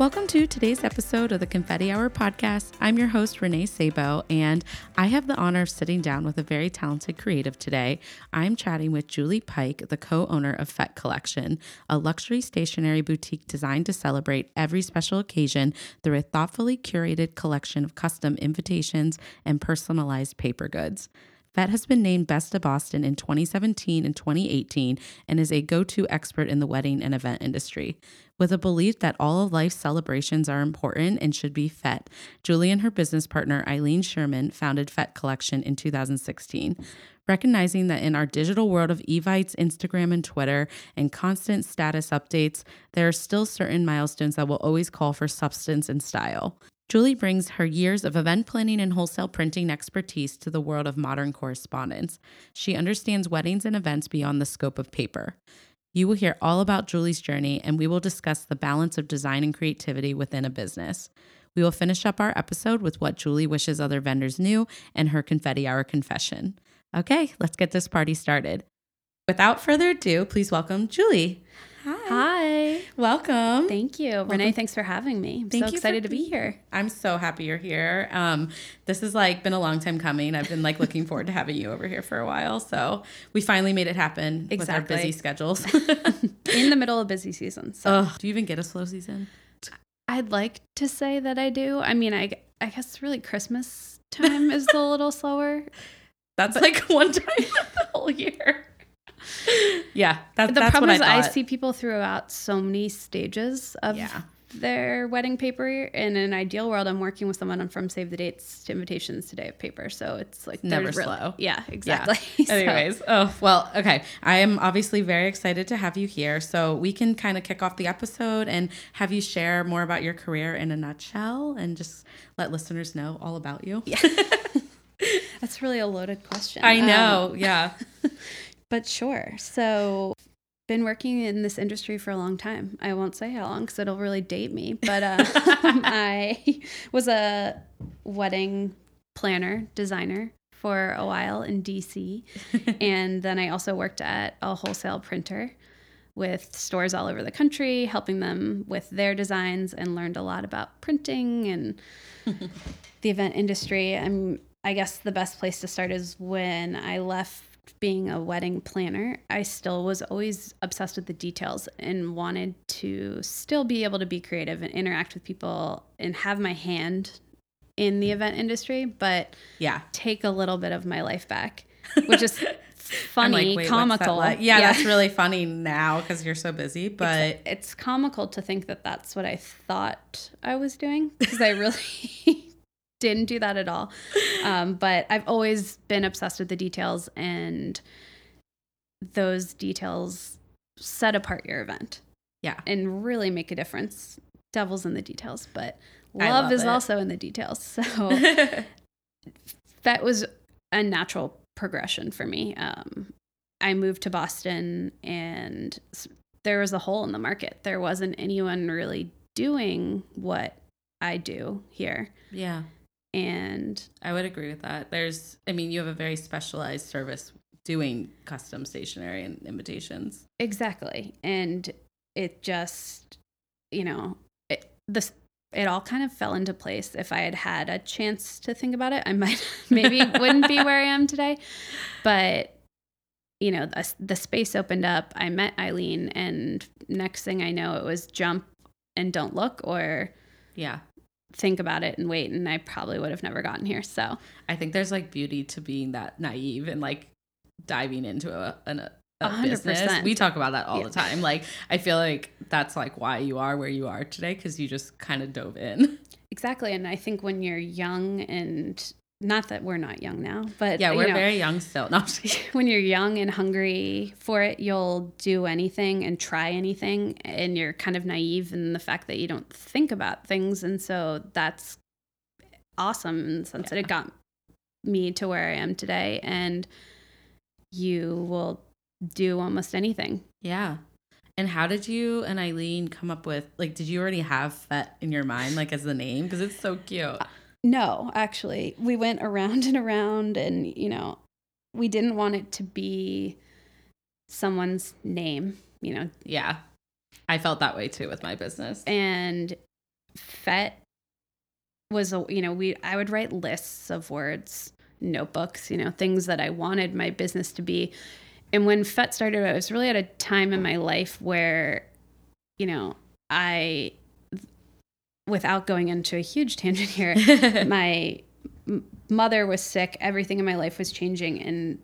Welcome to today's episode of the Confetti Hour podcast. I'm your host, Renee Sabo, and I have the honor of sitting down with a very talented creative today. I'm chatting with Julie Pike, the co owner of Fete Collection, a luxury stationery boutique designed to celebrate every special occasion through a thoughtfully curated collection of custom invitations and personalized paper goods. Fete has been named Best of Boston in 2017 and 2018 and is a go to expert in the wedding and event industry. With a belief that all of life's celebrations are important and should be Fett, Julie and her business partner Eileen Sherman founded Fete Collection in 2016. Recognizing that in our digital world of Evites, Instagram, and Twitter, and constant status updates, there are still certain milestones that will always call for substance and style. Julie brings her years of event planning and wholesale printing expertise to the world of modern correspondence. She understands weddings and events beyond the scope of paper. You will hear all about Julie's journey, and we will discuss the balance of design and creativity within a business. We will finish up our episode with what Julie wishes other vendors knew and her confetti hour confession. Okay, let's get this party started. Without further ado, please welcome Julie. Hi. Hi. Welcome. Thank you. Welcome. Renee, thanks for having me. I'm Thank so excited to be here. I'm so happy you're here. Um, this has like been a long time coming. I've been like looking forward to having you over here for a while. So we finally made it happen exactly. with our busy schedules. In the middle of busy season. So. do you even get a slow season? I'd like to say that I do. I mean, I, I guess really Christmas time is a little slower. That's but, like one time the whole year yeah, that, the that's problem what I, I, see people throughout so many stages of yeah. their wedding paper. In an ideal world, I'm working with someone from Save the Dates to Invitations Today of Paper, so it's like never slow. yeah, exactly. Yeah. so. Anyways, oh well, okay. I am obviously very excited to have you here, so we can kind of kick off the episode and have you share more about your career in a nutshell, and just let listeners know all about you. Yeah. That's really a loaded question. I know. Um, yeah. But sure. So, been working in this industry for a long time. I won't say how long because it'll really date me. But uh, I was a wedding planner, designer for a while in DC. and then I also worked at a wholesale printer with stores all over the country, helping them with their designs and learned a lot about printing and the event industry. I'm I guess the best place to start is when I left being a wedding planner, I still was always obsessed with the details and wanted to still be able to be creative and interact with people and have my hand in the event industry, but yeah, take a little bit of my life back, which is funny, like, comical. That like? yeah, yeah, that's really funny now because you're so busy, but it's, it's comical to think that that's what I thought I was doing because I really didn't do that at all. Um, but I've always been obsessed with the details, and those details set apart your event. Yeah. And really make a difference. Devil's in the details, but love, love is it. also in the details. So that was a natural progression for me. Um, I moved to Boston and there was a hole in the market. There wasn't anyone really doing what I do here. Yeah. And I would agree with that. There's, I mean, you have a very specialized service doing custom stationery and invitations. Exactly. And it just, you know, it, this, it all kind of fell into place. If I had had a chance to think about it, I might maybe wouldn't be where I am today. But you know, the, the space opened up. I met Eileen, and next thing I know, it was jump and don't look, or yeah, think about it and wait and I probably would have never gotten here. So I think there's like beauty to being that naive and like diving into a, an, a, a business. We talk about that all yeah. the time. Like I feel like that's like why you are where you are today because you just kind of dove in. Exactly. And I think when you're young and not that we're not young now, but yeah, we're you know, very young still. No, when you're young and hungry for it, you'll do anything and try anything, and you're kind of naive in the fact that you don't think about things, and so that's awesome in the sense yeah. that it got me to where I am today, and you will do almost anything. Yeah. And how did you and Eileen come up with like did you already have that in your mind like as the name because it's so cute. Uh, No, actually, we went around and around, and you know, we didn't want it to be someone's name, you know, Yeah. I felt that way too with my business. and Fete was a you know we I would write lists of words, notebooks, you know, things that I wanted my business to be. And when Fete started, I was really at a time in my life where, you know, I, without going into a huge tangent here, my mother was sick. Everything in my life was changing, and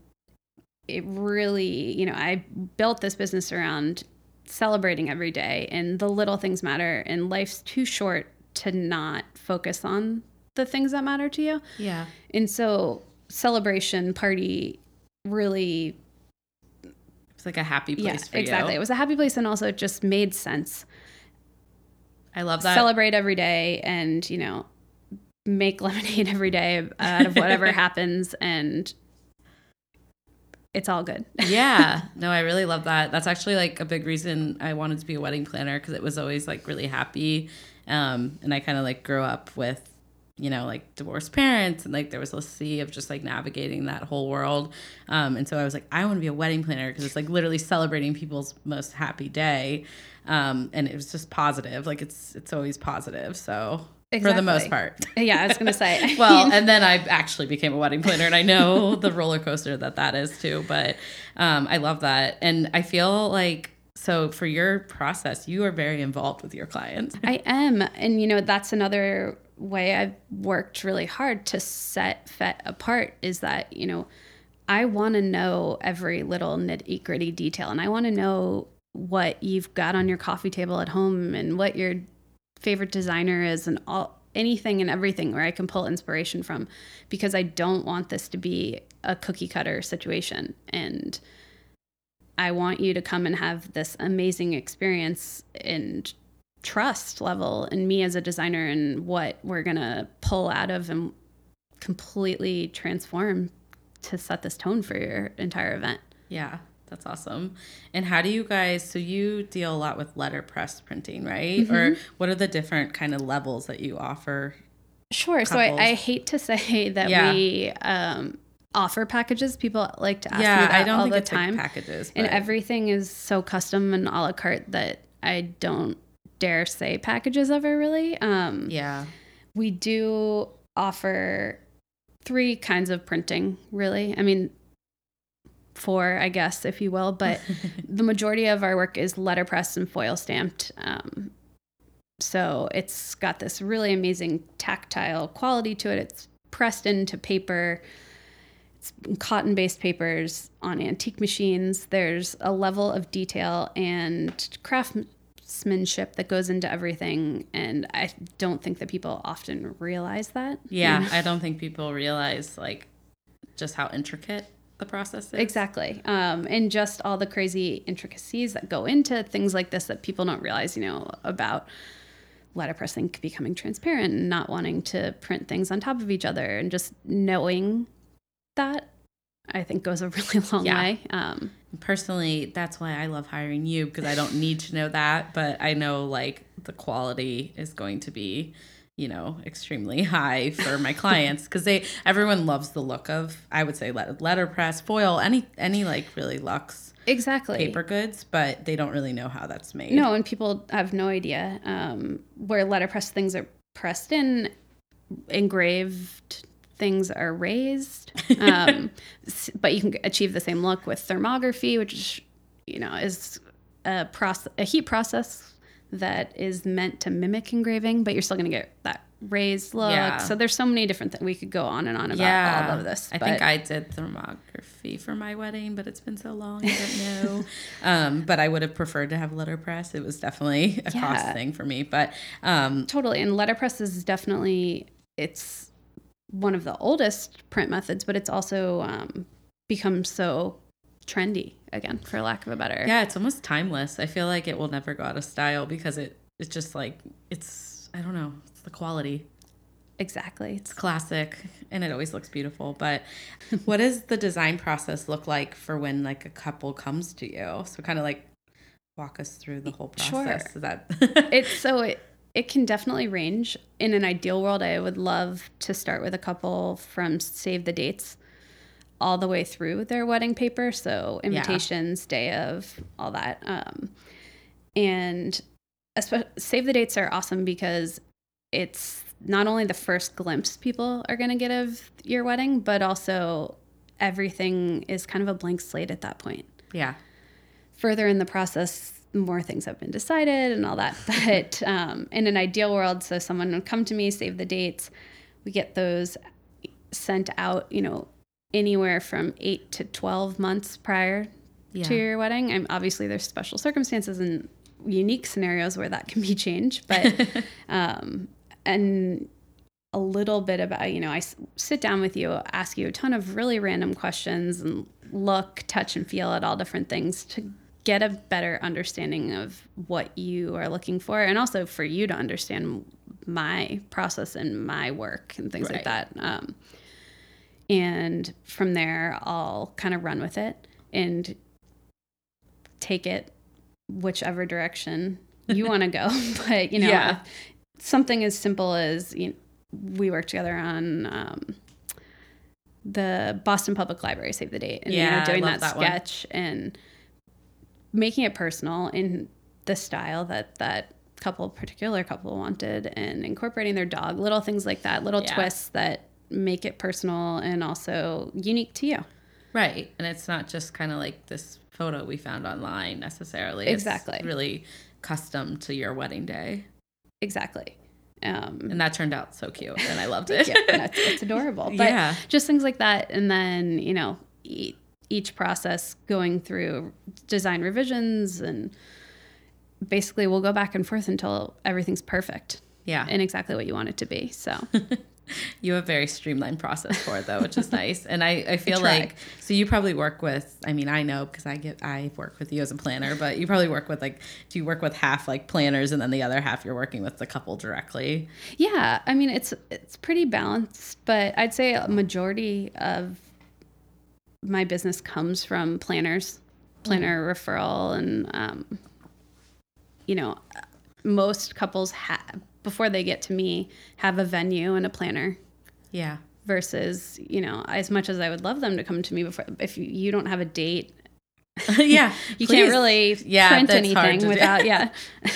it really, you know, I built this business around celebrating every day, and the little things matter, and life's too short to not focus on the things that matter to you. yeah. And so, celebration party really, It's like a happy place yeah, exactly. you. It was a happy place, and also it just made sense. I love that. Celebrate every day, and you know, make lemonade every day out of whatever happens, and it's all good. yeah. No, I really love that. That's actually like a big reason I wanted to be a wedding planner because it was always like really happy. Um, and I kind of like grew up with, you know, like divorced parents and like there was a sea of just like navigating that whole world. Um, and so I was like, I want to be a wedding planner because it's like literally celebrating people's most happy day. Um, and it was just positive. Like it's it's always positive. So for the most part. Yeah, I was gonna say. Well, and then I actually became a wedding planner, and I know the roller coaster that that is too. But um, I love that, and I feel like so for your process, you are very involved with your clients. I am. And, you know, that's another way I've worked really hard to set Fete apart is that, you know, I want to know every little nitty gritty detail and I want to know what you've got on your coffee table at home and what your favorite designer is and all anything and everything where I can pull inspiration from because I don't want this to be a cookie cutter situation. And I want you to come and have this amazing experience and trust level in me as a designer and what we're going to pull out of and completely transform to set this tone for your entire event. Yeah, that's awesome. And how do you guys? So you deal a lot with letterpress printing, right? Or what are the different kind of levels that you offer? Sure. So I, I hate to say that Yeah. we um, offer packages. People like to ask me yeah, that I don't all think the it's like time. packages, and everything is so custom and a la carte that I don't dare say packages ever really. Um, yeah, we do offer three kinds of printing really. I mean four i guess if you will but the majority of our work is letterpress and foil stamped. Um, so it's got this really amazing tactile quality to it. It's pressed into paper. It's cotton based papers on antique machines. There's a level of detail and craftsmanship that goes into everything and i don't think that people often realize that yeah. you know? I don't think people realize like just how intricate the process is. Exactly. Um, and just all the crazy intricacies that go into things like this that people don't realize, you know, about letterpressing becoming transparent and not wanting to print things on top of each other and just knowing that I think goes a really long Yeah. way. Um, personally that's why i love hiring you because i don't need to know that but i know like the quality is going to be you know extremely high for my clients because they everyone loves the look of i would say let- letterpress foil any any like really luxe exactly. paper goods but they don't really know how that's made No, and people have no idea um, where letterpress things are pressed in, engraved things are raised. Um, but you can achieve the same look with thermography, which you know is a process, a heat process that is meant to mimic engraving, but you're still going to get that raised look. Yeah. So there's so many different things we could go on and on about yeah all of this. i think i did thermography for my wedding but it's been so long i don't know um but i would have preferred to have letterpress it was definitely a cost thing for me but um totally and letterpress is definitely it's one of the oldest print methods but it's also um, become so trendy again for lack of a better Yeah, it's almost timeless. I feel like it will never go out of style because it it's just like it's I don't know, it's the quality. Exactly. It's classic and it always looks beautiful. But what does the design process look like for when like a couple comes to you? So kind of like walk us through the whole Sure. process. Is that it's so it it can definitely range. In an ideal world, I would love to start with a couple from save the dates all the way through their wedding paper. So invitations, day of, all that. Um, and save the dates are awesome because it's not only the first glimpse people are going to get of your wedding, but also everything is kind of a blank slate at that point yeah. further in the process, more things have been decided and all that. But um, in an ideal world, so someone would come to me, save the dates, we get those sent out, you know, anywhere from eight to 12 months prior Yeah. to your wedding. And obviously, there's special circumstances and unique scenarios where that can be changed. But, um, and a little bit about, you know, I s- sit down with you, ask you a ton of really random questions and look, touch, and feel at all different things to get a better understanding of what you are looking for and also for you to understand my process and my work and things like that. Um, and from there, I'll kind of run with it and take it whichever direction you want to go. But, you know, Yeah. something as simple as you know, we work together on um, the Boston Public Library Save the Date and you Yeah, know, I doing that, that one. sketch and making it personal in the style that that couple particular couple wanted and incorporating their dog little things like that little Yeah. twists that make it personal and also unique to you Right. And it's not just kind of like this photo we found online necessarily. Exactly. It's really custom to your wedding day. exactly um And that turned out so cute and I loved it. yeah, that's, that's adorable. But Yeah. just things like that, and then you know, e- each process going through design revisions, and basically we'll go back and forth until everything's perfect yeah. and exactly what you want it to be. So You have a very streamlined process for it though, which is nice. And I, I feel try. like so you probably work with I mean, I know because I get I work with you as a planner, but you probably work with like do you work with half like planners and then the other half you're working with the couple directly? yeah, I mean it's it's pretty balanced, but I'd say a majority of my business comes from planners, planner referral, and um, you know, most couples have before they get to me have a venue and a planner Yeah. versus you know as much as I would love them to come to me before if you, you don't have a date yeah. you please. can't really Yeah, print anything to do. without yeah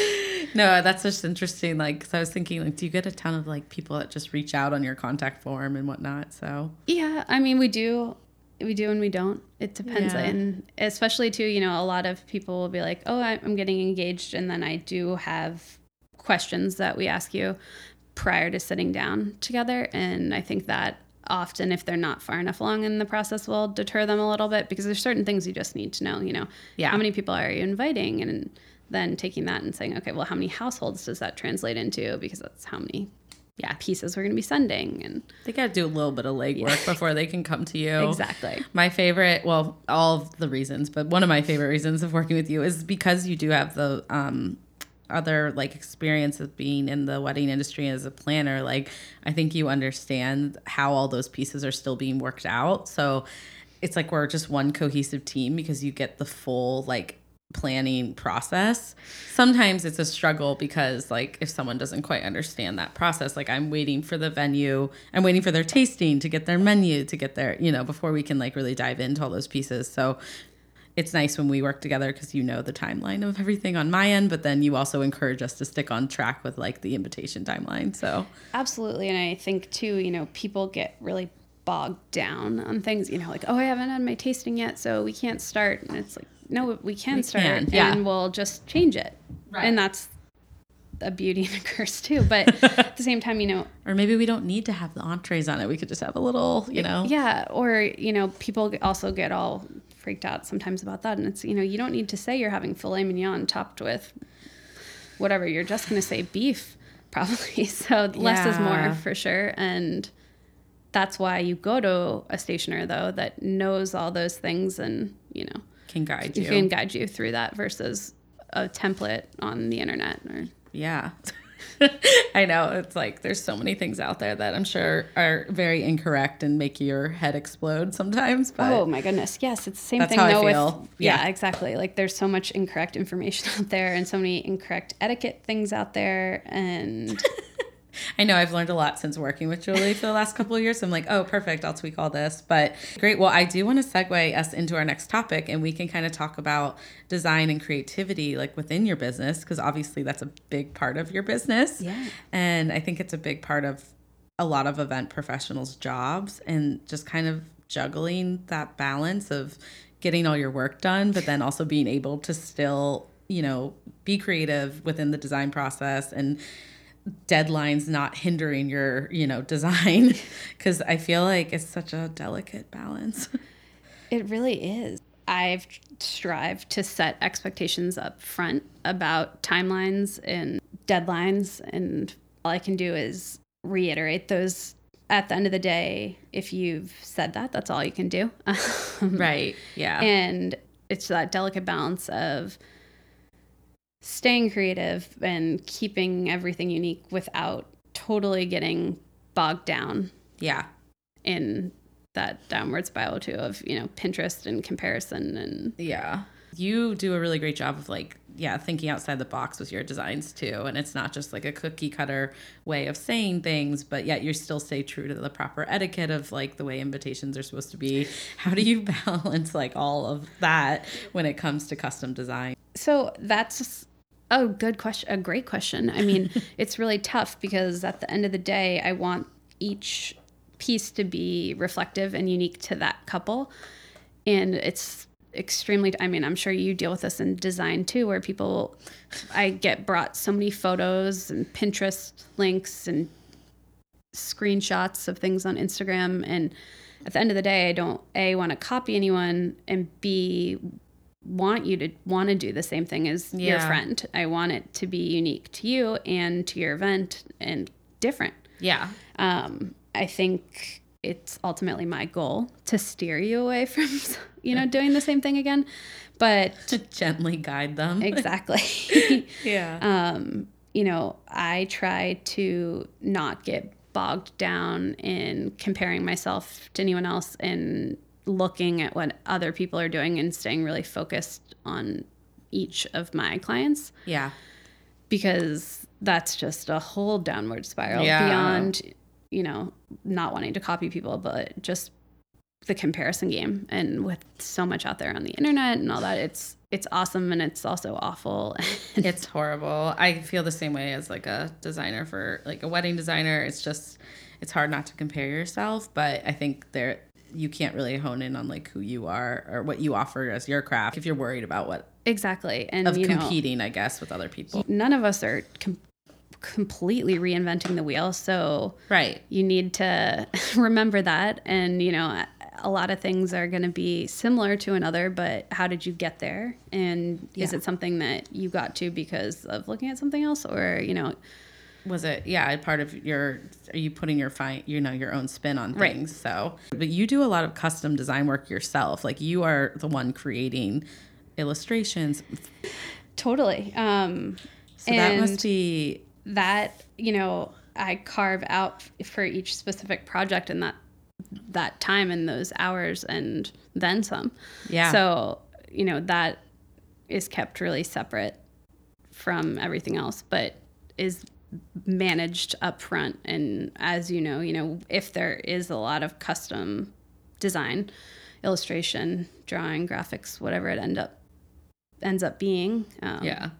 No, that's just interesting. Like, cause I was thinking, like, do you get a ton of like people that just reach out on your contact form and whatnot? So Yeah, I mean, we do, we do, and we don't. It depends, Yeah. and especially too, you know, a lot of people will be like, "Oh, I'm getting engaged," and then I do have questions that we ask you prior to sitting down together, and I think that often, if they're not far enough along in the process, will deter them a little bit because there's certain things you just need to know. You know, Yeah. how many people are you inviting, and then taking that and saying, okay, well, how many households does that translate into? Because that's how many yeah pieces we're going to be sending, and they got to do a little bit of legwork before they can come to you. exactly. My favorite, well, all of the reasons, but one of my favorite reasons of working with you is because you do have the um, other like experience of being in the wedding industry as a planner. Like, I think you understand how all those pieces are still being worked out. So it's like we're just one cohesive team because you get the full like planning process. Sometimes it's a struggle because like if someone doesn't quite understand that process, like I'm waiting for the venue, I'm waiting for their tasting to get their menu to get their, you know, before we can like really dive into all those pieces. So it's nice when we work together because you know the timeline of everything on my end, but then you also encourage us to stick on track with like the invitation timeline. So Absolutely. And I think too, you know, people get really bogged down on things, you know, like, oh, I haven't had my tasting yet, so we can't start. And it's like, no, we can We start can, yeah. and we'll just change it. Right. And that's a beauty and a curse too. But at the same time, you know, or maybe we don't need to have the entrees on it. We could just have a little, you know. yeah, or, you know, people also get all freaked out sometimes about that. And it's, you know, you don't need to say you're having filet mignon topped with whatever. You're just going to say beef, probably. So less is more for sure. And that's why you go to a stationer, though, that knows all those things and, you know, Can guide you. can guide you through that versus a template on the internet or Yeah. I know it's like there's so many things out there that I'm sure are very incorrect and make your head explode sometimes. But oh my goodness, yes, it's the same That's thing how I though. feel. With, yeah. Yeah. exactly. Like there's so much incorrect information out there, and so many incorrect etiquette things out there, and I know I've learned a lot since working with Julie for the last couple of years. I'm like, oh, perfect. I'll tweak all this. But great. Well, I do want to segue us into our next topic, and we can kind of talk about design and creativity, like within your business, because obviously that's a big part of your business. Yeah. And I think it's a big part of a lot of event professionals' jobs, and just kind of juggling that balance of getting all your work done, but then also being able to still, you know, be creative within the design process and deadlines not hindering your you know design because i feel like it's such a delicate balance It really is. I've strived to set expectations up front about timelines and deadlines, and all I can do is reiterate those. At the end of the day, if you've said that, that's all you can do. right yeah and it's that delicate balance of staying creative and keeping everything unique without totally getting bogged down yeah. in that downward spiral too of you know pinterest and comparison and yeah. You do a really great job of like yeah thinking outside the box with your designs too. And it's not just like a cookie cutter way of saying things but yet you still stay true to the proper etiquette of like the way invitations are supposed to be. How do you balance like all of that when it comes to custom design? So that's a good question a great question. I mean it's really tough because at the end of the day i want each piece to be reflective and unique to that couple. And it's extremely i mean i'm sure you deal with this in design too where people i get brought so many photos and pinterest links and screenshots of things on instagram. And at the end of the day i don't a want to copy anyone and b want you to want to do the same thing as your friend. I want it to be unique to you and to your event and different. Yeah. Um, I think it's ultimately my goal to steer you away from, you know, doing the same thing again. But to gently guide them. Exactly, yeah. Um, you know, I try to not get bogged down in comparing myself to anyone else and looking at what other people are doing and staying really focused on each of my clients. Yeah. Because that's just a whole downward spiral Yeah. beyond you know not wanting to copy people but just the comparison game and with so much out there on the internet and all that it's it's awesome and it's also awful. It's horrible. I feel the same way as like a designer for like a wedding designer. It's just it's hard not to compare yourself but i think there you can't really hone in on like who you are or what you offer as your craft if you're worried about what exactly and of you know competing i guess with other people. none of us are com- completely reinventing the wheel so right. you need to remember that and you know a lot of things are going to be similar to another but how did you get there? And is it something that you got to because of looking at something else or you know was it yeah part of your are you putting your fine you know your own spin on Right. things so. But you do a lot of custom design work yourself like you are the one creating illustrations. Totally um so that must be that you know i carve out for each specific project and that that time and those hours and then some. Yeah. So you know that is kept really separate from everything else but is managed up front and as you know you know if there is a lot of custom design illustration drawing graphics whatever it end up ends up being um, yeah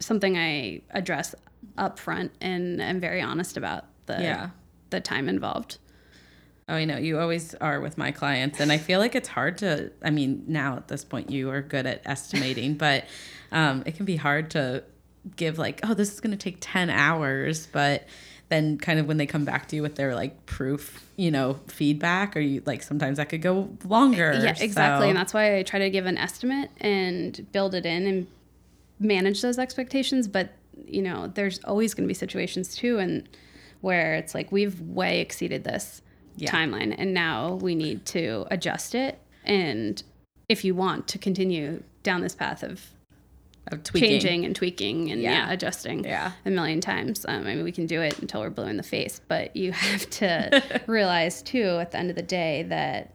something i address up front and am very honest about the yeah the time involved Oh, I know. You always are with my clients. And I feel like it's hard to, I mean, now at this point, you are good at estimating, but um, it can be hard to give, like, oh, this is going to take 10 hours. But then, kind of when they come back to you with their like proof, you know, feedback, or you like sometimes that could go longer. Yeah, exactly. So- And that's why I try to give an estimate and build it in and manage those expectations. But, you know, there's always going to be situations too, and where it's like we've way exceeded this Yeah. timeline and now we need to adjust it. And if you want to continue down this path of of tweaking. changing and tweaking and yeah, Yeah. adjusting Yeah. a million times. Um, I mean, we can do it until we're blue in the face, but you have to realize too at the end of the day that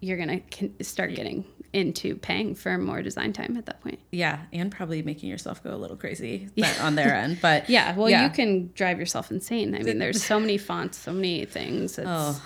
you're gonna start getting into paying for more design time at that point. Yeah, and probably making yourself go a little crazy on their end. But Yeah, well, yeah. you can drive yourself insane. I mean, there's so many fonts, so many things. It's, Oh,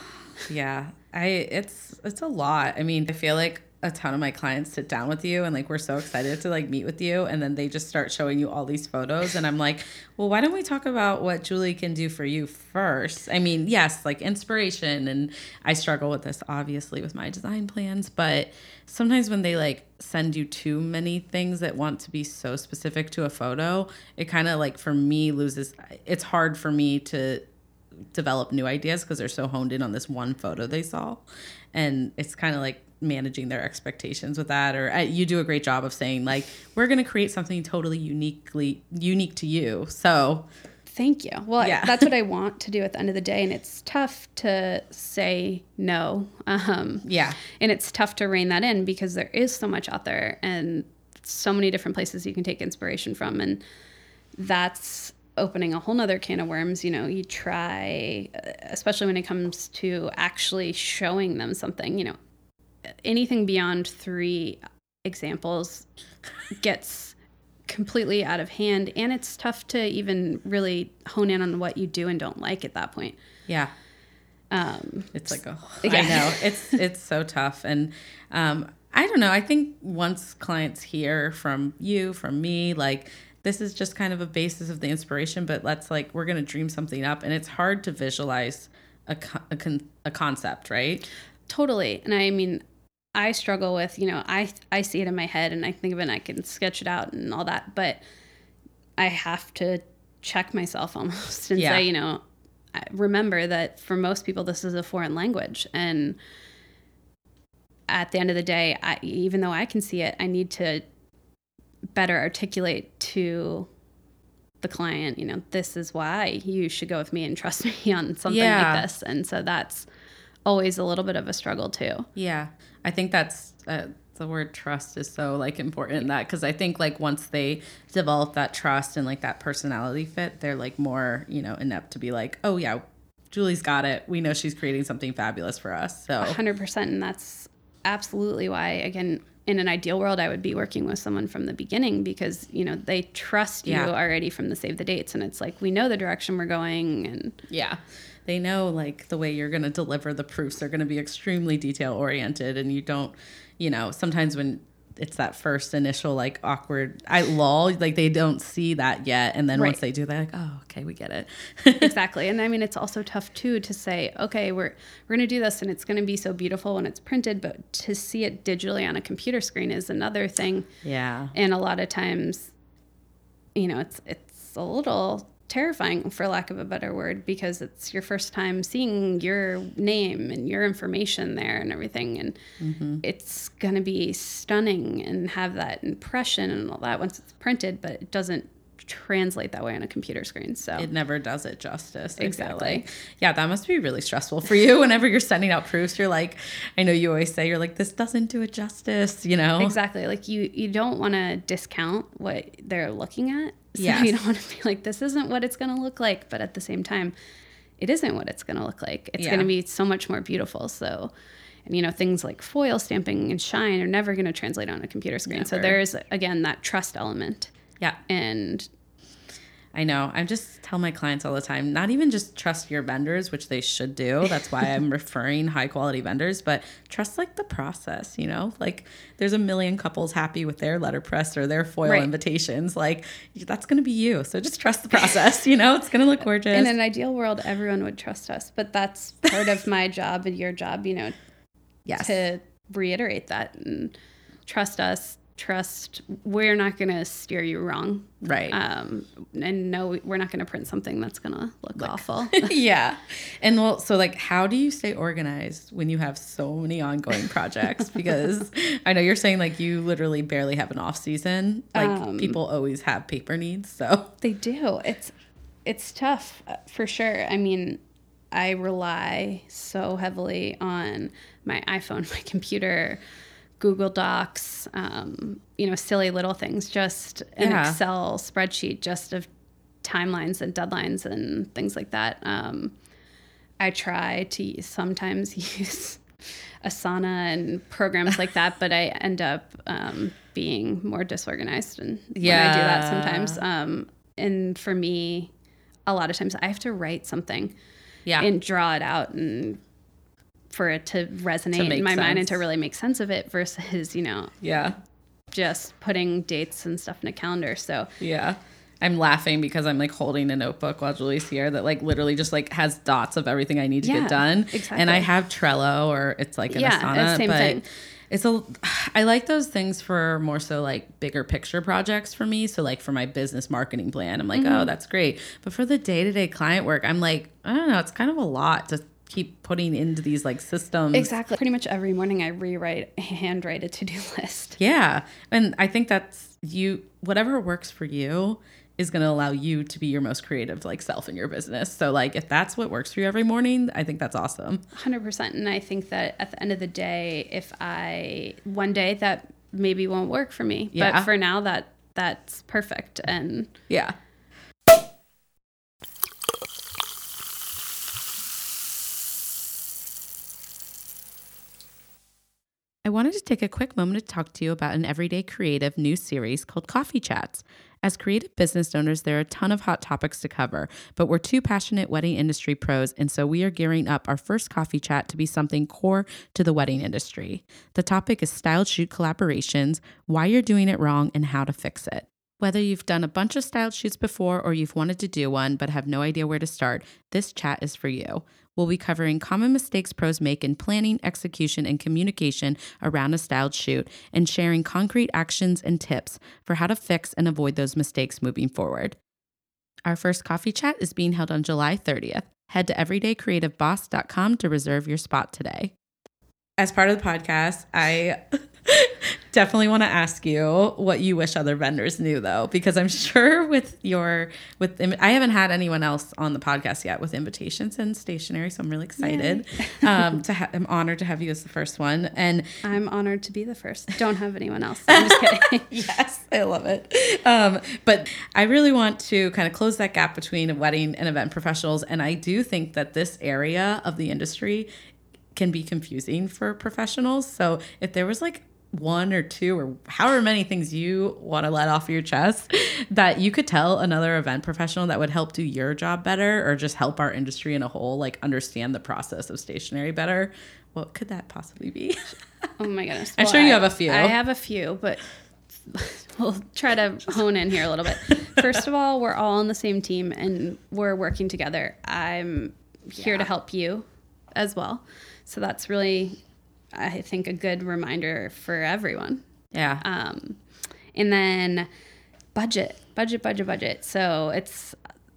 yeah. I it's it's a lot. I mean, I feel like a ton of my clients sit down with you and like we're so excited to like meet with you and then they just start showing you all these photos and I'm like, "Well, why don't we talk about what Julie can do for you first? I mean, yes, like inspiration and I struggle with this obviously with my design plans, but sometimes when they like send you too many things that want to be so specific to a photo, it kind of like for me loses it's hard for me to develop new ideas because they're so honed in on this one photo they saw and it's kind of like managing their expectations with that or uh, you do a great job of saying like we're going to create something totally uniquely unique to you so Thank you. Well, Yeah. that's what I want to do at the end of the day, and it's tough to say no. Um, yeah and it's tough to rein that in because there is so much out there and so many different places you can take inspiration from, and that's opening a whole nother can of worms. You know, you try, especially when it comes to actually showing them something. You know, anything beyond three examples gets completely out of hand and it's tough to even really hone in on what you do and don't like at that point. Yeah. Um it's like a Yeah. I know. It's it's so tough. And um I don't know. I think once clients hear from you from me like this is just kind of a basis of the inspiration but let's like we're going to dream something up. And it's hard to visualize a co- a, con- a concept right totally and i mean i struggle with you know i i see it in my head and i think of it and i can sketch it out and all that but i have to check myself almost and Yeah. say you know remember that for most people this is a foreign language and at the end of the day I, even though i can see it i need to better articulate to the client you know this is why you should go with me and trust me on something Yeah. like this and so that's always a little bit of a struggle too Yeah, I think that's uh, the word trust is so like important in that because I think like once they develop that trust and like that personality fit, they're like more you know inept to be like, oh yeah, Julie's got it. We know she's creating something fabulous for us. So 100% and that's absolutely why again in an ideal world i would be working with someone from the beginning because you know they trust you Yeah. already from the save the dates and it's like we know the direction we're going and yeah, they know like the way you're going to deliver the proofs. Are going to be extremely detail oriented, and you don't, you know, sometimes when it's that first initial like awkward I lull like they don't see that yet and then once they do they're like oh okay we get it. Exactly and i mean it's also tough too to say okay we're we're going to do this and it's going to be so beautiful when it's printed but to see it digitally on a computer screen is another thing. Yeah. And a lot of times you know it's it's a little terrifying for lack of a better word because it's your first time seeing your name and your information there and everything and mm-hmm. it's going to be stunning and have that impression and all that once it's printed but it doesn't translate that way on a computer screen so it never does it justice. Exactly. like. Yeah, that must be really stressful for you. Whenever you're sending out proofs, you're like, I know you always say you're like, this doesn't do it justice. You know? Exactly. Like you you don't want to discount what they're looking at. So Yes. you don't want to be like this isn't what it's going to look like, but at the same time it isn't what it's going to look like. It's Yeah. going to be so much more beautiful. So and you know things like foil stamping and shine are never going to translate on a computer screen. So there's again that trust element. Yeah, And I know. I just tell my clients all the time, not even just trust your vendors, which they should do. That's why I'm referring high quality vendors, but trust like the process, you know? Like there's a million couples happy with their letterpress or their foil Right. invitations. Like that's going to be you. So just trust the process, you know? It's going to look gorgeous. in an ideal world everyone would trust us, but that's part of my job and your job, you know, yes. to reiterate that and trust us trust we're not going to steer you wrong Right. um, and no we're not going to print something that's going to look awful yeah. And well, so like, how do you stay organized when you have so many ongoing projects? Because I know you're saying like you literally barely have an off season. Like Um, people always have paper needs. So they do it's it's tough uh, for sure i mean i rely so heavily on my iphone my computer Google Docs, um, you know, silly little things, just an Yeah. Excel spreadsheet just of timelines and deadlines and things like that. Um, I try to sometimes use Asana and programs like that, but I end up um, being more disorganized and when I do that sometimes. Um, and for me, a lot of times I have to write something Yeah. and draw it out and for it to resonate make in my mind and to really make sense of it versus, you know, yeah. just putting dates and stuff in a calendar. So Yeah. I'm laughing because I'm like holding a notebook while Julie's here that like literally just like has dots of everything I need to Yeah, get done. exactly. And I have Trello or it's like an Yeah, Asana, same but thing. it's a I like those things for more so like bigger picture projects for me. So like for my business marketing plan, I'm like, Mm-hmm. oh, that's great. But for the day-to-day client work, I'm like, I don't know, it's kind of a lot to keep putting into these like systems. exactly. Pretty much every morning I rewrite, handwrite a to-do list. Yeah. And I think that's you, whatever works for you is going to allow you to be your most creative like self in your business. So like if that's what works for you every morning, I think that's awesome. 100%. And I think that at the end of the day, if I, one day that maybe won't work for me, Yeah. but for now that that's perfect. And Yeah. I wanted to take a quick moment to talk to you about an everyday creative new series called Coffee Chats. As creative business owners, there are a ton of hot topics to cover, but we're two passionate wedding industry pros, and so we are gearing up our first coffee chat to be something core to the wedding industry. The topic is styled shoot collaborations, why you're doing it wrong, and how to fix it. Whether you've done a bunch of styled shoots before or you've wanted to do one but have no idea where to start, this chat is for you. We'll be covering common mistakes pros make in planning, execution, and communication around a styled shoot and sharing concrete actions and tips for how to fix and avoid those mistakes moving forward. Our first coffee chat is being held on July 30th. Head to everydaycreativeboss.com to reserve your spot today. As part of the podcast, I definitely want to ask you what you wish other vendors knew though because i'm sure with your with i haven't had anyone else on the podcast yet with invitations and stationery so i'm really excited um to ha- i'm honored to have you as the first one and I'm honored to be the first. Don't have anyone else. I'm just kidding. yes i love it um but i really want to kind of close that gap between wedding and event professionals and i do think that this area of the industry can be confusing for professionals so if there was like one or two or however many things you want to let off your chest that you could tell another event professional that would help do your job better or just help our industry in a whole like understand the process of stationery better what could that possibly be Oh my goodness. I'm sure you have a few. I have a few, but we'll try to hone in here a little bit. First of all, we're all on the same team and we're working together. I'm here to help you as well. So that's really, I think, a good reminder for everyone. yeah Um, and then budget, budget, budget, budget. So it's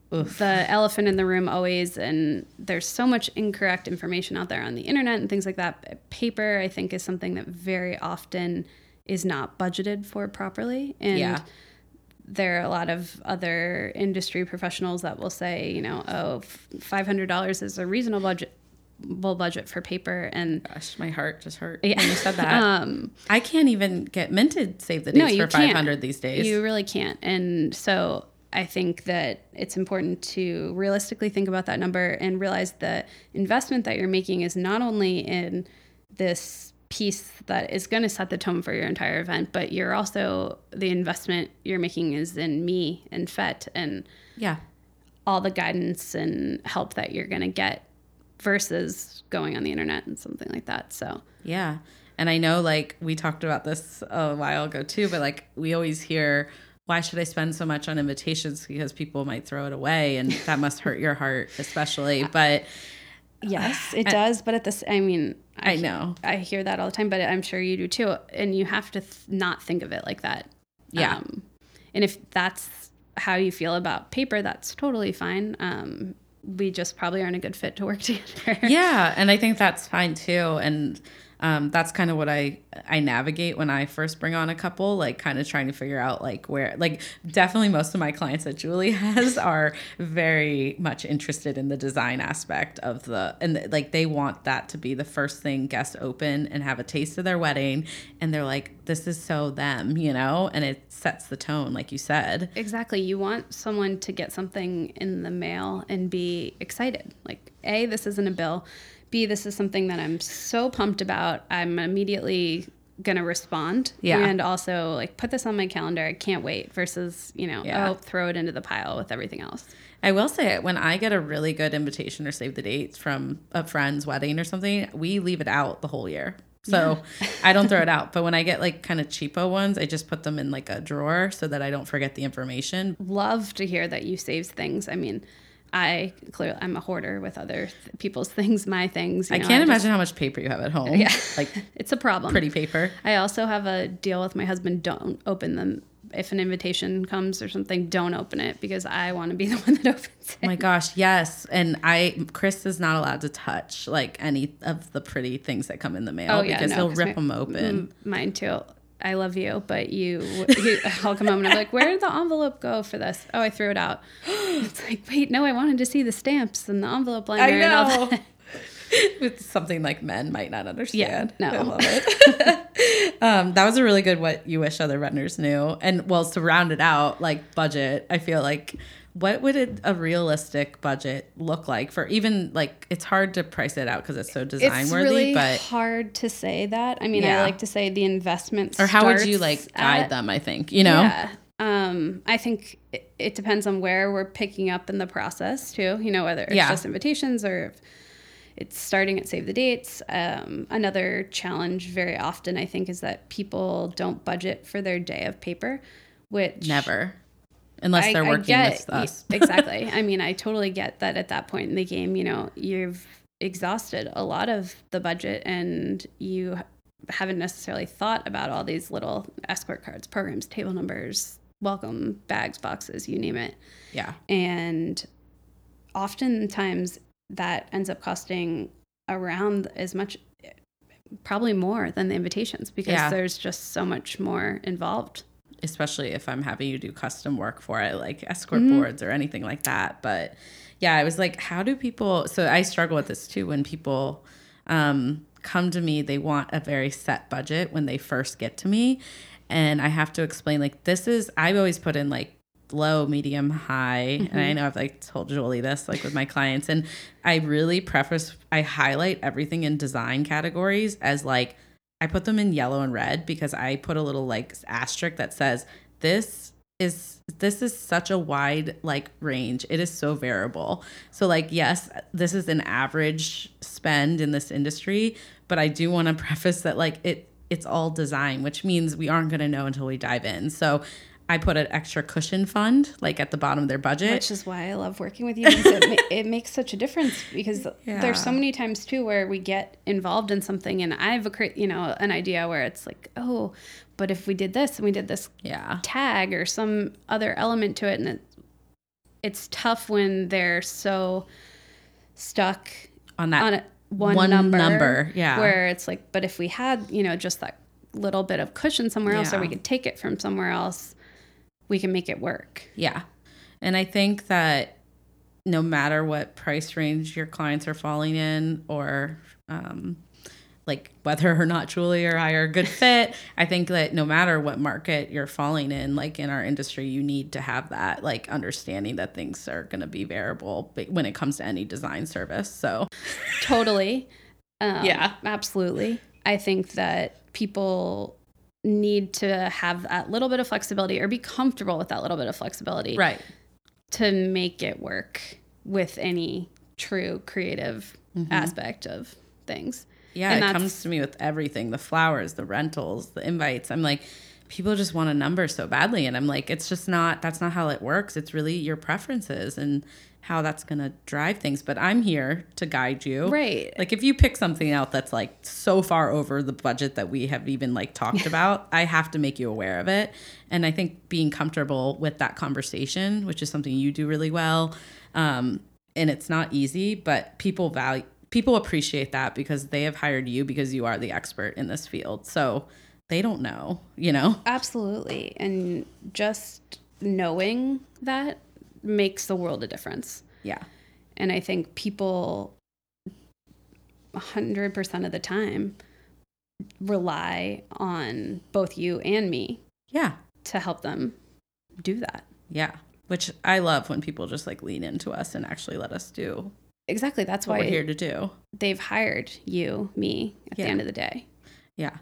the elephant in the room always, and there's so much incorrect information out there on the internet and things like that. Paper, I think, is something that very often is not budgeted for properly. And Yeah. there are a lot of other industry professionals that will say, you know, oh, $500 is a reasonable budget. Budget for paper and Gosh, my heart just hurt Yeah. when you said that. um I can't even get Minted save the No, you for 500 can't. these days. You really can't. And so I think that it's important to realistically think about that number and realize the investment that you're making is not only in this piece that is going to set the tone for your entire event, but you're also the investment you're making is in me and Fete and yeah. all the guidance and help that you're going to get versus going on the internet and something like that. So Yeah. And I know like we talked about this a while ago too, but like we always hear why should I spend so much on invitations because people might throw it away and that must hurt your heart especially. But Yes, it does. But at this, I mean, I know. I hear that all the time, but I'm sure you do too. And you have to th- not think of it like that. Yeah. Um, and if that's how you feel about paper, that's totally fine. Um, we just probably aren't a good fit to work together. yeah, and I think that's fine too. And um, that's kind of what I I navigate when I first bring on a couple, like kind of trying to figure out like where like definitely most of my clients that Julie has are very much interested in the design aspect of the and like they want that to be the first thing guests open and have a taste of their wedding and they're like this is so them, you know, and it sets the tone like you said. Exactly. You want someone to get something in the mail and be excited. Like, A, this isn't a bill. B, this is something that I'm so pumped about. I'm immediately going to respond. Yeah. And also, like, put this on my calendar. I can't wait versus, you know, Yeah. oh, throw it into the pile with everything else. I will say it when I get a really good invitation or save the date from a friend's wedding or something, we leave it out the whole year. So I don't throw it out. But when I get like kind of cheapo ones, I just put them in like a drawer so that I don't forget the information. Love to hear that you save things. I mean, I clearly I'm a hoarder with other th- people's things, my things. you I know, can't just- imagine how much paper you have at home. Yeah. Like it's a problem. pretty paper. I also have a deal with my husband. Don't open them. If an invitation comes or something, don't open it because I want to be the one that opens it. Oh my gosh, yes. And I Chris is not allowed to touch like any of the pretty things that come in the mail Oh, yeah, because no, he'll rip my- them open. Mine too. I love you, but you, you I'll come home and I'm like, where did the envelope go for this? Oh, I threw it out. It's like, wait, no, I wanted to see the stamps and the envelope liner and all that. It's something like men might not understand. Yeah, no. I love it. um, that was a really good what you wish other renters knew. And well, to round it out, like budget, I feel like what would a, a realistic budget look like for even like it's hard to price it out because it's so design It's worthy, really but hard to say that. I mean, Yeah. I like to say the investment. or how would you like guide at- them? I think you know. Yeah. Um, I think it, it depends on where we're picking up in the process too. You know, whether it's Yeah. just invitations or if it's starting at save the dates. Um, another challenge very often I think is that people don't budget for their day of paper, which Never, unless I- they're working get- with us. exactly. I mean, I totally get that at that point in the game, you know, you've exhausted a lot of the budget and you haven't necessarily thought about all these little escort cards, programs, table numbers, welcome bags, boxes, you name it. yeah, And oftentimes that ends up costing around as much probably more than the invitations because Yeah. there's just so much more involved. Especially if I'm having you do custom work for it, like escort Mm-hmm. boards or anything like that. But yeah, I was like, how do people? So I struggle with this too. When people um, come to me, they want a very set budget when they first get to me, and I have to explain like this is. I've always put in like low, medium, high, and I know I've like told Julie this like with my clients, and I really preface. I highlight everything in design categories as like I put them in yellow and red because I put a little like asterisk that says this is this is such a wide like range. It is so variable. So like yes, this is an average spend in this industry, but I do want to preface that like it it's all design, which means we aren't going to know until we dive in. So I put an extra cushion fund like at the bottom of their budget. which is why I love working with you it, ma- it makes such a difference because there's so many times too where we get involved in something and I have a cre- you know an idea where it's like oh but if we did this and we did this yeah. tag or some other element to it and it, it's tough when they're so stuck On that on a, one, one number, number, yeah. where it's like but if we had you know just that little bit of cushion somewhere else or we could take it from somewhere else we can make it work Yeah. And I think that no matter what price range your clients are falling in or um, like whether or not Julie or I are a good fit, I think that no matter what market you're falling in, like in our industry, you need to have that like understanding that things are going to be variable when it comes to any design service. So, Totally. Um, Yeah. Absolutely. I think that people need to have that little bit of flexibility or be comfortable with that little bit of flexibility right. to make it work with any true creative mm-hmm. aspect of things. Yeah, And it comes to me with everything the flowers, the rentals, the invites. I'm like, people just want a number so badly. And I'm like, it's just not, that's not how it works. It's really your preferences and how that's going to drive things. But I'm here to guide you. Right. Like, if you pick something out that's like so far over the budget that we have even like talked about, I have to make you aware of it. And I think being comfortable with that conversation, which is something you do really well, um, and it's not easy, but people value people appreciate that because they have hired you because you are the expert in this field. So they don't know, you know? Absolutely. And just knowing that makes the world a difference. Yeah. And I think people 100% of the time rely on both you and me Yeah. to help them do that. Yeah. Which I love when people just like lean into us and actually let us do Exactly. That's what why we're here to do. they've hired you, me, at Yeah. the end of the day. Yeah.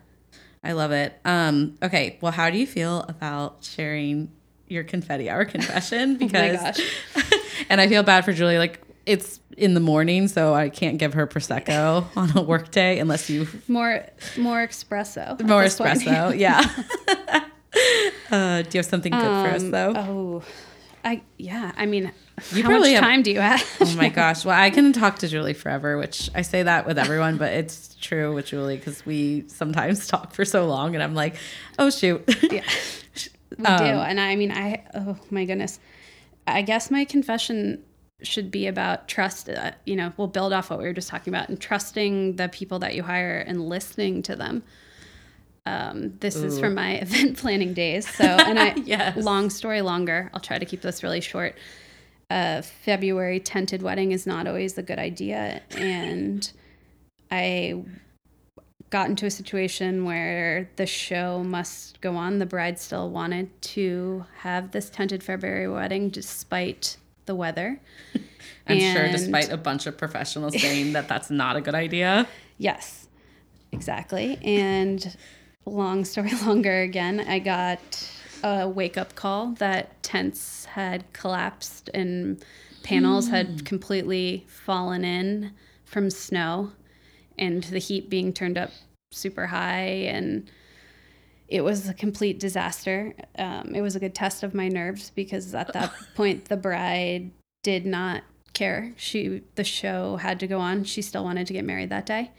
I love it. Um, okay. Well, how do you feel about sharing your confetti hour confession? Because gosh. and I feel bad for Julie. Like it's in the morning, so I can't give her prosecco on a work day unless you More more espresso. more espresso. Yeah. uh, do you have something good for us Um, though? Oh, I yeah. I mean, You how much have- time do you have? Oh my gosh. Well, I can talk to Julie forever, which I say that with everyone, but it's true with Julie because we sometimes talk for so long and I'm like, oh, shoot. yeah, we Um, do. And I mean, I oh my goodness. I guess my confession should be about trust. Uh, you know, we'll build off what we were just talking about and trusting the people that you hire and listening to them. Um, this is from my event planning days. So, and I, Yes. long story longer, I'll try to keep this really short. A February tented wedding is not always a good idea. And I got into a situation where the show must go on. The bride still wanted to have this tented February wedding despite the weather. I'm sure, despite a bunch of professionals saying that that's not a good idea. Yes, exactly. And long story longer again, I got a wake up call that tents had collapsed and panels had hmm. completely fallen in from snow and the heat being turned up super high and it was a complete disaster. Um, it was a good test of my nerves because at that point the bride did not care. She the show had to go on. She still wanted to get married that day.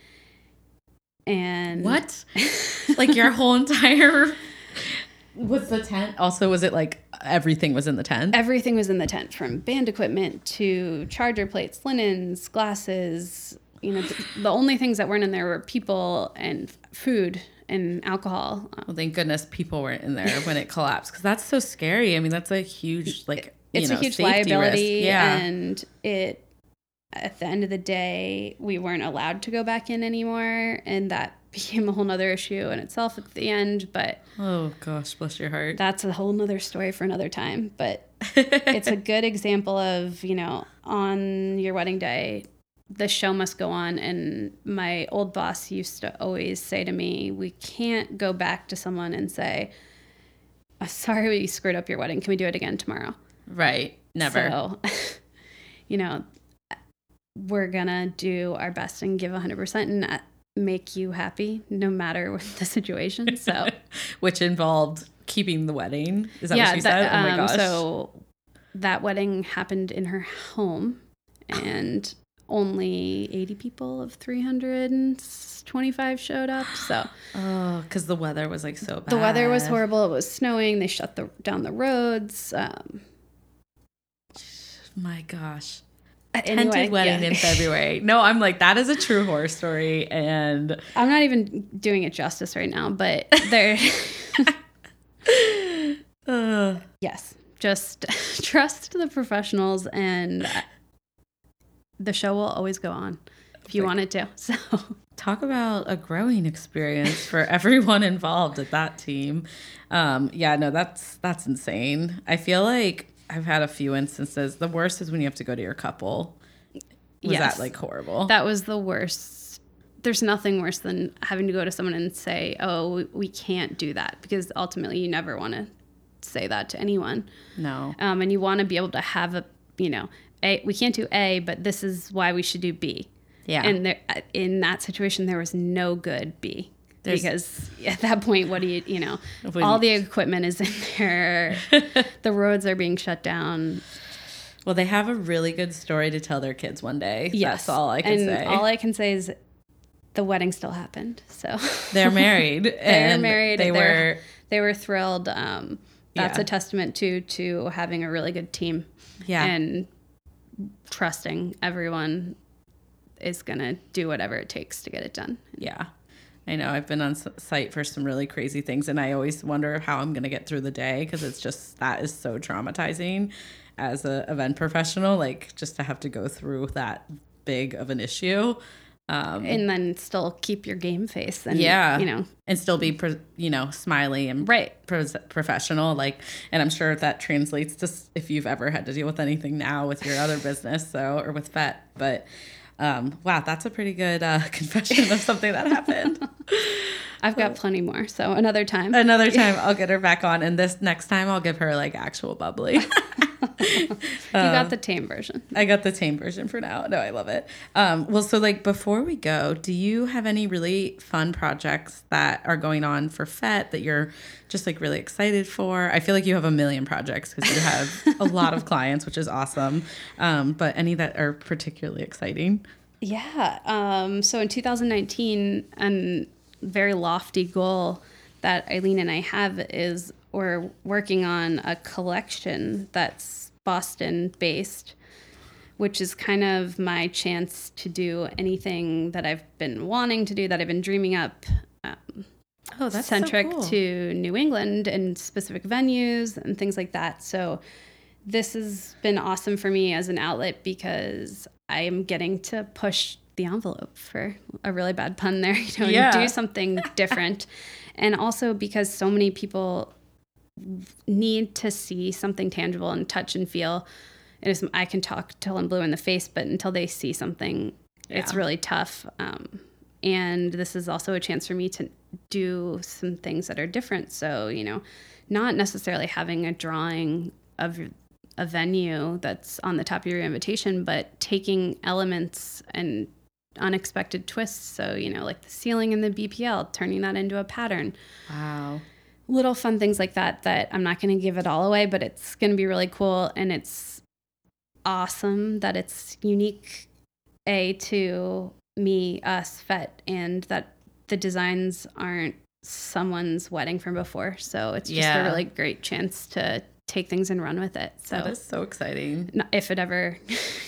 And What? like your whole entire. Was the tent? Also, was it like everything was in the tent? everything was in the tent from band equipment to charger plates, linens, glasses. You know, the only things that weren't in there were people and food and alcohol. Well, thank goodness people weren't in there when it collapsed because that's so scary. I mean, that's a huge like you It's know, a huge liability, risk. Yeah, and it. At the end of the day, we weren't allowed to go back in anymore, and that became a whole nother issue in itself at the end. But oh gosh, bless your heart. that's a whole nother story for another time. But it's a good example of you know on your wedding day the show must go on and my old boss used to always say to me we can't go back to someone and say "Uh, sorry we screwed up your wedding can we do it again tomorrow right. Never. so you know we're gonna do our best and give 100% and make you happy no matter what the situation so Which involved keeping the wedding. Is that yeah, what she that- said? oh my um, gosh. So that wedding happened in her home, and only 80 people of 325 showed up. So oh, because the weather was like so bad. the weather was horrible. It was snowing. They shut the, down the roads. Um, My gosh. anyway, Tented wedding yeah. in February. No, I'm like that is a true horror story, and I'm not even doing it justice right now, but there, uh, yes, just trust the professionals, and the show will always go on if you Like- want it to. So. talk about a growing experience for everyone involved at that team. Um, yeah, no, that's that's insane. I feel like I've had a few instances. The worst is when you have to go to your couple. Was Yes. that like horrible? That was the worst. There's nothing worse than having to go to someone and say, "Oh, we- we can't do that," because ultimately you never want to say that to anyone, no. um, and you want to be able to have a, you know, a we can't do A, but this is why we should do B. Yeah. And there, in that situation, there was no good B. There's- because at that point, what do you, you know, all the equipment is in there, the roads are being shut down. well, they have a really good story to tell their kids one day. Yes, That's all I can and say. All I can say is, the wedding still happened. So They're married. they're and married. They were they were thrilled. Um, that's Yeah. a testament to to having a really good team yeah. and trusting everyone. is going to do whatever it takes to get it done. Yeah. I know I've been on site for some really crazy things, and I always wonder how I'm going to get through the day because it's just that is so traumatizing as a event professional, like just to have to go through that big of an issue. Um, and then still keep your game face and yeah. you know. And still be you know smiley and right. pro- professional like and i'm sure that translates to if you've ever had to deal with anything now with your other business so or with Fete but um, wow, that's a pretty good uh, confession of something that happened. I've got plenty more. So another time. Another time I'll get her back on. And this next time I'll give her like actual bubbly. you got um, the tame version. I got the tame version for now. No, I love it. Um, well, so like before we go, do you have any really fun projects that are going on for Fete that you're just like really excited for? I feel like you have a million projects because you have a lot of clients, which is awesome. Um, but any that are particularly exciting? Yeah. Um, so in 2019, a very lofty goal that Eileen and I have is we're working on a collection that's Boston based, which is kind of my chance to do anything that I've been wanting to do, that I've been dreaming up. Um, oh, that's centric so cool. to New England and specific venues and things like that. So this has been awesome for me as an outlet because I am getting to push the envelope for a really bad pun there, you know, yeah. and do something different. and also because so many people need to see something tangible and touch and feel. It is I can talk till I'm blue in the face, but until they see something, yeah. it's really tough. Um, and this is also a chance for me to do some things that are different. So you know, not necessarily having a drawing of a venue that's on the top of your invitation, but taking elements and unexpected twists. So, you know, like the ceiling in the BPL, turning that into a pattern. Wow little fun things like that that I'm not going to give it all away, but it's going to be really cool and it's awesome that it's unique a to me, us, Fete, and that the designs aren't someone's wedding from before. So it's just yeah. a really great chance to take things and run with it. So that is so exciting. If it ever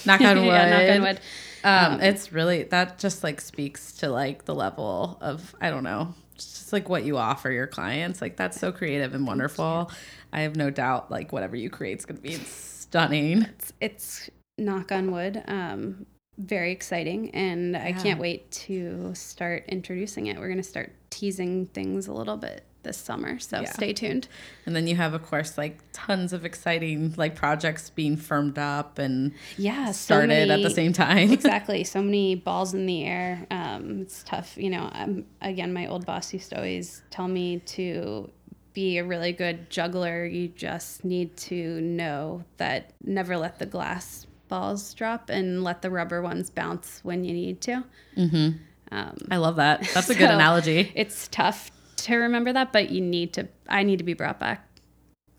knock on wood. yeah, knock on wood. Um, um, it's really that just like speaks to like the level of I don't know just like what you offer your clients. Like that's so creative and wonderful. I have no doubt like whatever you create is going to be stunning. It's, it's knock on wood. Um, very exciting and yeah. I can't wait to start introducing it. We're going to start teasing things a little bit this summer. So yeah. stay tuned. And then you have, of course, like tons of exciting like projects being firmed up and yeah, started so many, at the same time. exactly. So many balls in the air. Um, it's tough. You know, um, again, my old boss used to always tell me to be a really good juggler. You just need to know that never let the glass balls drop and let the rubber ones bounce when you need to. Mm-hmm. Um, I love that. That's a good so analogy. It's tough to remember that, but you need to, I need to be brought back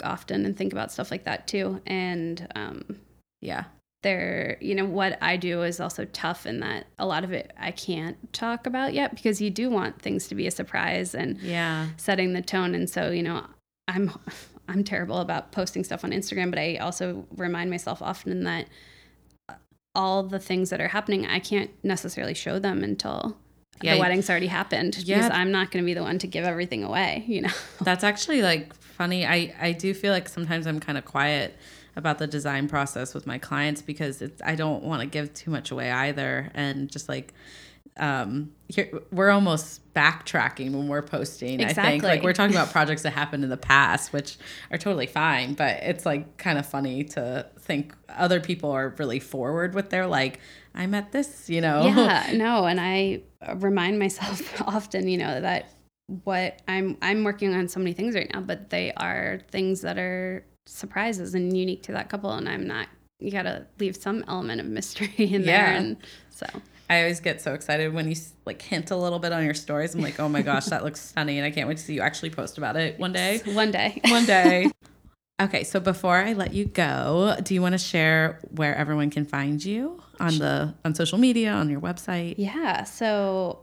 often and think about stuff like that too. And um, yeah, there, you know, what I do is also tough in that a lot of it I can't talk about yet because you do want things to be a surprise and yeah, setting the tone. And so, you know, I'm, I'm terrible about posting stuff on Instagram, but I also remind myself often that all the things that are happening, I can't necessarily show them until yeah, the wedding's already happened yeah. because I'm not going to be the one to give everything away, you know. That's actually like funny. I I do feel like sometimes I'm kind of quiet about the design process with my clients because it's I don't want to give too much away either and just like um here we're almost backtracking when we're posting exactly. i think like we're talking about projects that happened in the past which are totally fine but it's like kind of funny to think other people are really forward with their like i'm at this you know yeah no and i remind myself often you know that what i'm i'm working on so many things right now but they are things that are surprises and unique to that couple and i'm not you gotta leave some element of mystery in yeah. there and so I always get so excited when you like hint a little bit on your stories. I'm like, oh my gosh, that looks stunning, and I can't wait to see you actually post about it one day. One day. One day. Okay, so before I let you go, do you want to share where everyone can find you on the on social media, on your website? Yeah. So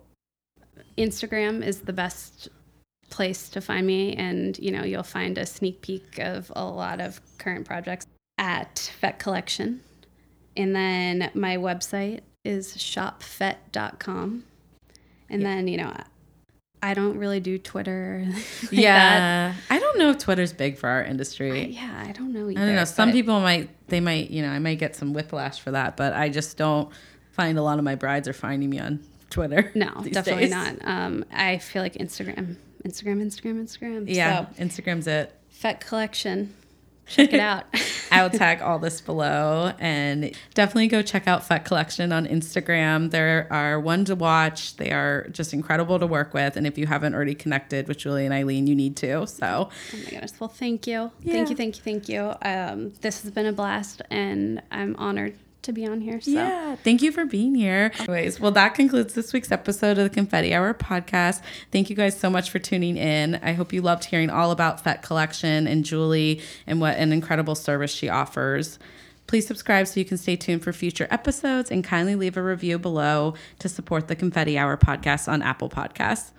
Instagram is the best place to find me, and you know you'll find a sneak peek of a lot of current projects at Fete Collection. And then my website is shopfete.com. And then, you know, I don't really do Twitter. like yeah. I don't know if Twitter's big for our industry. that. Yeah, I don't know either. I don't know. Some people might, they might, you know, I might get some whiplash for that, but I just don't find a lot of my brides are finding me on Twitter. No, definitely days. not. Um, I feel like Instagram, Instagram, Instagram, Instagram. Yeah, So, Instagram's it. Fete Collection. Check it out. I will tag all this below and definitely go check out Fete Collection on Instagram. There are one to watch. They are just incredible to work with. And if you haven't already connected with Julie and Eileen, you need to. So Oh my goodness. Well, thank you. Yeah. Thank you, thank you, thank you. Um, this has been a blast, and I'm honored to be on here. So. Yeah, thank you for being here. Anyways, well, that concludes this week's episode of the Confetti Hour podcast. Thank you guys so much for tuning in. I hope you loved hearing all about Fete Collection and Julie and what an incredible service she offers. Please subscribe so you can stay tuned for future episodes and kindly leave a review below to support the Confetti Hour podcast on Apple Podcasts.